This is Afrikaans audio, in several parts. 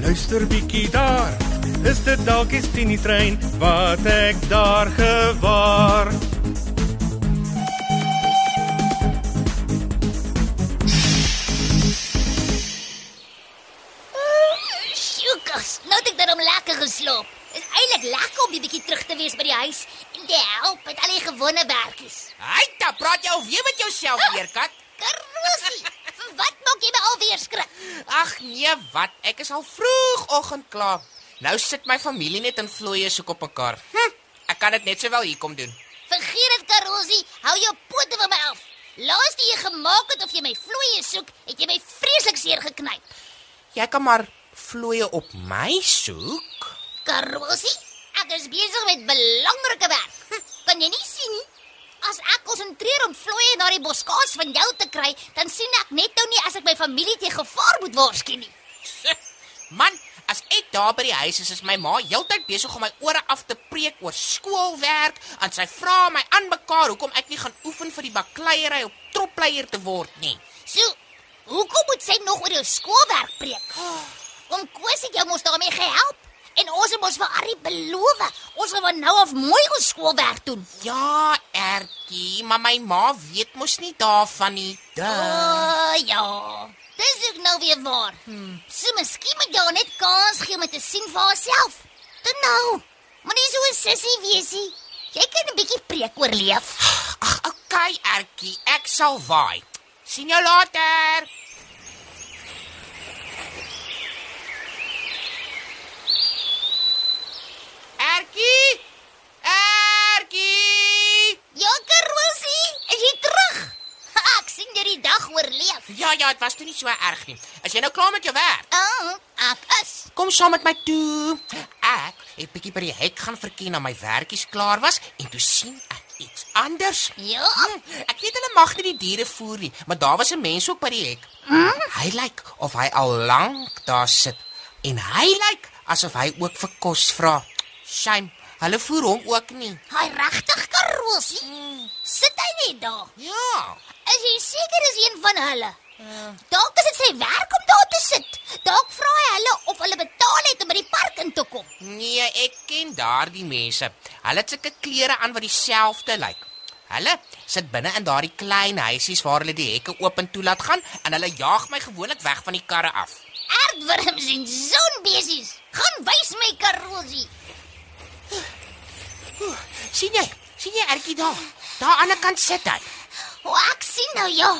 luister bietjie daar. Is dit dalk die Tini trein wat ek daar gewaar? Sjoekas, nou het ek dan om lekker geslaap. Dit is eintlik lekker om 'n bietjie terug te wees by die huis en te help met al die gewone werkies. Hy ta praat jy alweer met jouself, Weerkat? Karosie, vir wat alweer skrik? Ag nee, wat? Ek is al vroegoggend klaar. Nou sit my familie net in vloeie soek op mekaar. Hm, ek kan dit net sowel hier kom doen. Vergeet dit, Karosie, hou jou pote van my af. Laas jy gemaak het of jy my vloeie soek, het jy my vreeslik seer geknyp. Jy kan maar vloeie op my soek. Karosie, ek is besig met belangrike werk. Hm, kan jy nie sien nie? As ek konsentreer om vloeie na die boskaas van jou te kry, dan sien ek net nou nie as ek my familie te gevaar moet waarsku nie. Man, as ek daar by die huis is, is my ma heeltyd besig om my ore af te preek oor skoolwerk en sy vra my aan mekaar hoekom ek nie gaan oefen vir die bakleierery op tropleier te word nie. So, hoekom moet sy nog oor jou skoolwerk preek? Om Koos het jou mos daarmee gehelp. Mos vir Arrie beloof, ons gaan van nou af mooi ons skoolwerk doen. Ja, Ertjie, maar my ma weet mos nie daarvan nie. O, Duh. uh, ja. Dis ook nou weer waar. Hmm. So miskien moet jy net kans gee om te sien vir haarself. Dit nou. Moenie so 'n sissie wees nie. Jy kan 'n bietjie preek oorleef. Ag, okay, Ertjie, ek sal waai. sien jou later. Ertjie! Ertjie! Ja, Karosie, is jy terug? Ek sien jy die dag oorleef. Ja, ja, dit was toe nie so erg nie. As jy nou klaar met jou werk, Oh, ek is. kom saam met my toe. Ek het bietjie by die hek gaan verken na my werkies klaar was en toe sien ek iets anders. Ja. Hm, Ek weet hulle mag nie die diere voer nie, maar daar was 'n mens ook by die hek. Hy lyk of hy al lank daar sit en hy lyk asof hy ook vir kos vra. Shame, hulle voer hom ook nie. Hy regtig Karosie. Sit hy net daar? Ja. Is jy seker dis een van hulle? Dalk is dit sy werk om daar te sit. Dalk vra hy hulle of hulle betaal het om by die park in te kom. Nee, ek ken daardie mense. Hulle het sulke klere aan wat dieselfde lyk. Hulle sit binne in daardie klein huisies waar hulle die hekke oop en toelaat gaan en hulle jaag my gewoonlik weg van die karre af. Aardwurms en sonbesies. Gaan wys my Karosie. Sien jy? sien jy Ertjie daar? Daar aan die ander kant sit hy. O, ek sien nou ja.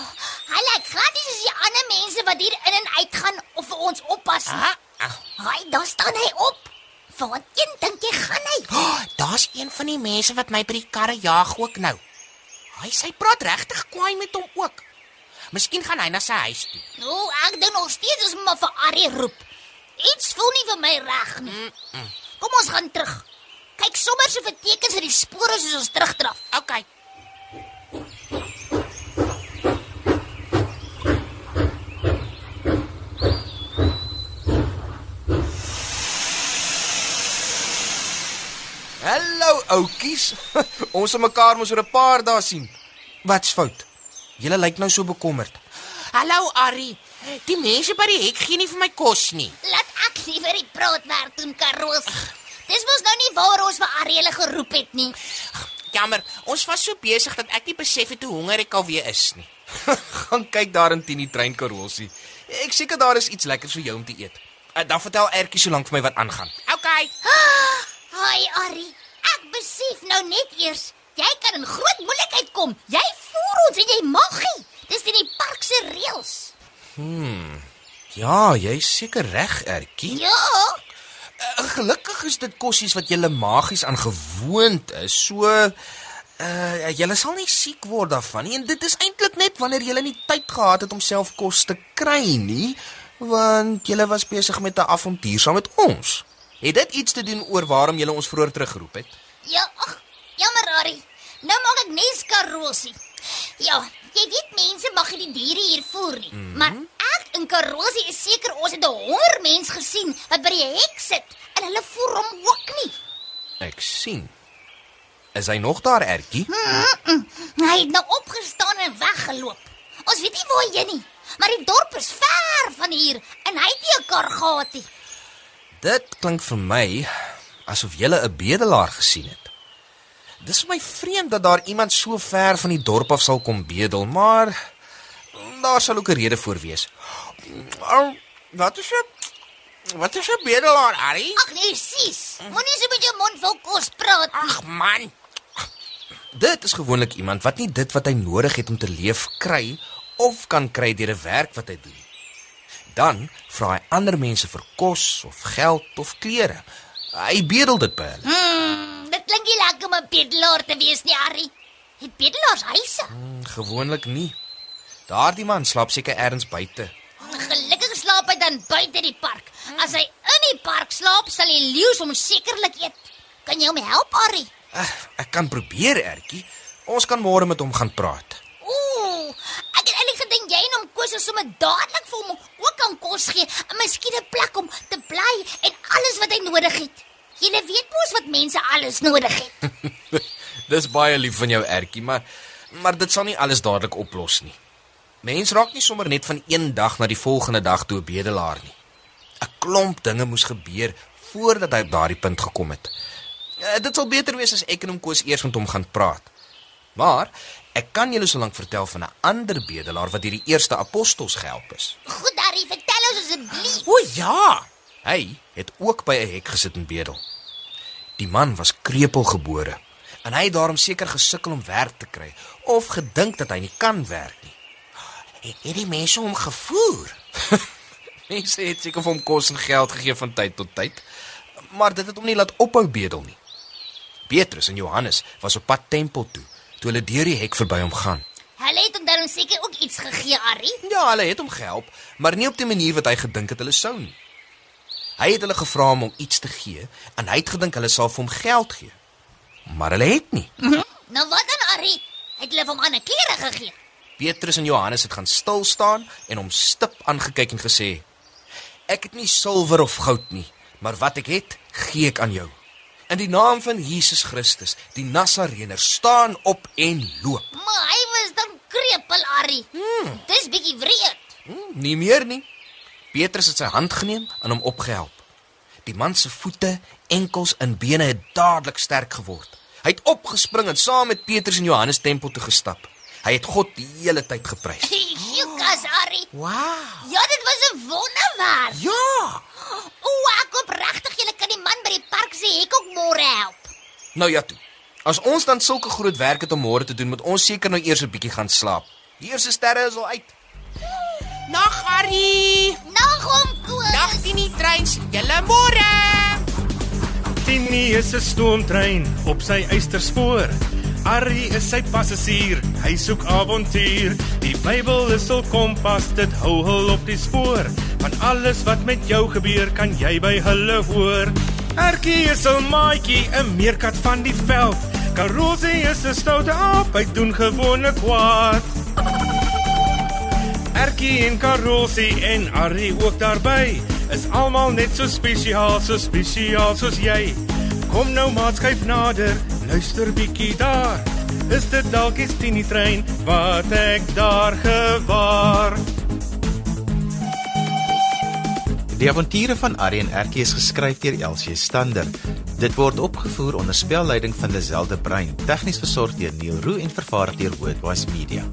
Hy lyk glad nie soos die ander mense wat hier in en uit gaan of vir ons oppas nie. Ah, ah. Hy, daar staan hy op. Vir wat een dink jy gaan hy? Oh, Daar's een van die mense wat my by die karre jaag ook nou. Hy sy praat regtig kwaai met hom ook. Miskien gaan hy na sy huis toe. Nou, ek dink nog steeds ons moet maar vir Arrie roep. Iets voel nie vir my reg nie. Mm -mm. Kom ons gaan terug. Kyk sommer so vir tekens in die spore soos ons terugdraf. Okay. Hallo oudjies. Ons het mekaar mos oor 'n paar dae sien. Wat's fout? Julle lyk nou so bekommerd. Hallo Ari. Die mense by die hek gee nie vir my kos nie. Laat ek liewer die praatwerk doen, Karoos. Dis mos nou nie waar ons vir Arrie hulle geroep het nie. Jammer, ons was so besig dat ek nie besef het hoe honger ek alweer is nie. Gaan kyk daar in Tini trein Karolsie. Ek seker daar is iets lekkers vir jou om te eet. Uh, dan vertel Ertjie so lank vir my wat aangaan. Okay. Haai Arrie, ek besef nou net eers jy kan in groot moeilikheid kom. Jy voer ons en jy mag nie. Dis in die park se reëls. Ja, jy's seker reg, Ertjie. Ja. Uh, gelukkig is dit kossies wat julle magies aan gewoond is. So uh julle sal nie siek word daarvan nie en dit is eintlik net wanneer julle nie tyd gehad het om self kos te kry nie, want julle was besig met 'n avontuur saam met ons. Het dit iets te doen oor waarom julle ons vroeër teruggeroep het? Ja, ag, jammer Ari. Nou maak ek nes karosie. Ja, jy weet mense mag nie die diere hier voer nie, mm -hmm. maar ek in karosie is seker ons het 'n honger mens gesien wat by die hek sit en hulle voer hom ook nie. Ek sien. Is hy nog daar, Ertjie? Hy het nou opgestaan en weggeloop. Ons weet nie waar hy nie, maar die dorp is ver van hier en hy het nie 'n kar gehad nie. Dit klink vir my asof jy 'n bedelaar gesien het. Dis vir my vreemd dat daar iemand so ver van die dorp af sal kom bedel, maar daar sal ook 'n rede voor wees. Oh, wat is 'n Wat is 'n bedelaar, Ari? Ag nee, sis. Moenie so met jou mond vol kos praat nie. Ag man, Dit is gewoonlik iemand wat nie dit wat hy nodig het om te leef kry of kan kry deur 'n werk wat hy doen. Dan vra hy ander mense vir kos of geld of klere. Hy bedel dit by hulle. Hmm, dit klink nie lekker om 'n bedelaar te wees nie, Ari. Het bedelaars huise? Hmm, gewoonlik nie. Daardie man slaap seker elders buite. Gelukkig slaap hy dan buite die park. As hy in die park slaap, sal die leeu's hom sekerlik eet. Kan jy hom help, Ari? Uh, ek kan probeer, Ertjie. Ons kan môre met hom gaan praat. Ooh, ek het eintlik gedink jy en hom kos is sommer dadelik vir hom ook kan kos gee, en miskien 'n plek om te bly en alles wat hy nodig het. Jy weet mos wat mense alles nodig het. Dis baie lief van jou, Ertjie, maar maar dit sal nie alles dadelik oplos nie. Mens raak nie sommer net van een dag na die volgende dag toe 'n bedelaar nie. 'n Klomp dinge moes gebeur voordat hy op daardie punt gekom het. Uh, dit sal beter wees as ek en hom kos eers met hom gaan praat. Maar ek kan julle solank vertel van 'n ander bedelaar wat deur die eerste apostels gehelp is. Goed, Ari, vertel ons asseblief. o ja. Hy het ook by 'n hek gesit en bedel. Die man was krepeel gebore en hy het daarom seker gesukkel om werk te kry of gedink dat hy nie kan werk nie. Het hierdie mense hom gevoer? Mense het seker vir hom kos en geld gegee van tyd tot tyd, maar dit het hom nie laat ophou bedel nie. Petrus en Johannes was op pad tempel toe toe hulle deur die hek verby hom gaan. Hulle het hom dan seker ook iets gegee, Ari. Ja, hulle het hom gehelp, maar nie op die manier wat hy gedink het hulle sou nie. Hy het hulle gevra om hom iets te gee en hy het gedink hulle sal vir hom geld gee. Maar hulle het nie. Nou wat dan, Ari? Het hulle vir hom ander klere gegee? Petrus en Johannes het gaan stil staan en hom stip aangekyk en gesê: Ek het nie silwer of goud nie, maar wat ek het, gee ek aan jou. In die naam van Jesus Christus, die Nasareëner, staan op en loop. Maar hy was dan krepeel, Ari. Hmm. Dis bietjie wreed. Hm, nie meer nie. Petrus het sy hand geneem en hom opgehelp. Die man se voete, enkels en bene het dadelik sterk geword. Hy het opgespring en saam met Petrus en Johannes tempel toe gestap. Hy het God die hele tyd geprys. Jukas, Ari. Wow. Ja, dit was 'n wonderwerk. Ja. O, ek hoop regtig julle kan die man by die park se hek ook môre help. Nou ja toe. As ons dan sulke groot werk het om môre te doen, moet ons seker nou eers 'n bietjie gaan slaap. Die eerste sterre is al uit. Nag Harry. Nag hom, Koos. Nag die nie trein. Julle môre. Tini is 'n stoomtrein op sy eysterspoor. Arrie is sy passasier, hy soek avontuur. Die Bybel is hul kompas, dit hou hul op die spoor. Van alles wat met jou gebeur, kan jy by hulle hoor. Erkie is 'n maatjie, 'n meerkat van die veld. Karosie is 'n stoute aap, hy doen gewone kwaad. Erkie en Karosie en Arrie ook daarby is almal net so spesiaal, so spesiaal soos jy. Kom nou maat skuif nader, luister bietjie daar. Is dit dalk die Tini trein wat ek daar gewaar? Die avonture van Arrie en Erkie is geskryf deur Elsie Stander. Dit word opgevoer onder spelleiding van Lazelle de Bruin, tegnies versorg deur Neil Roo en vervaar deur Worldwide Media.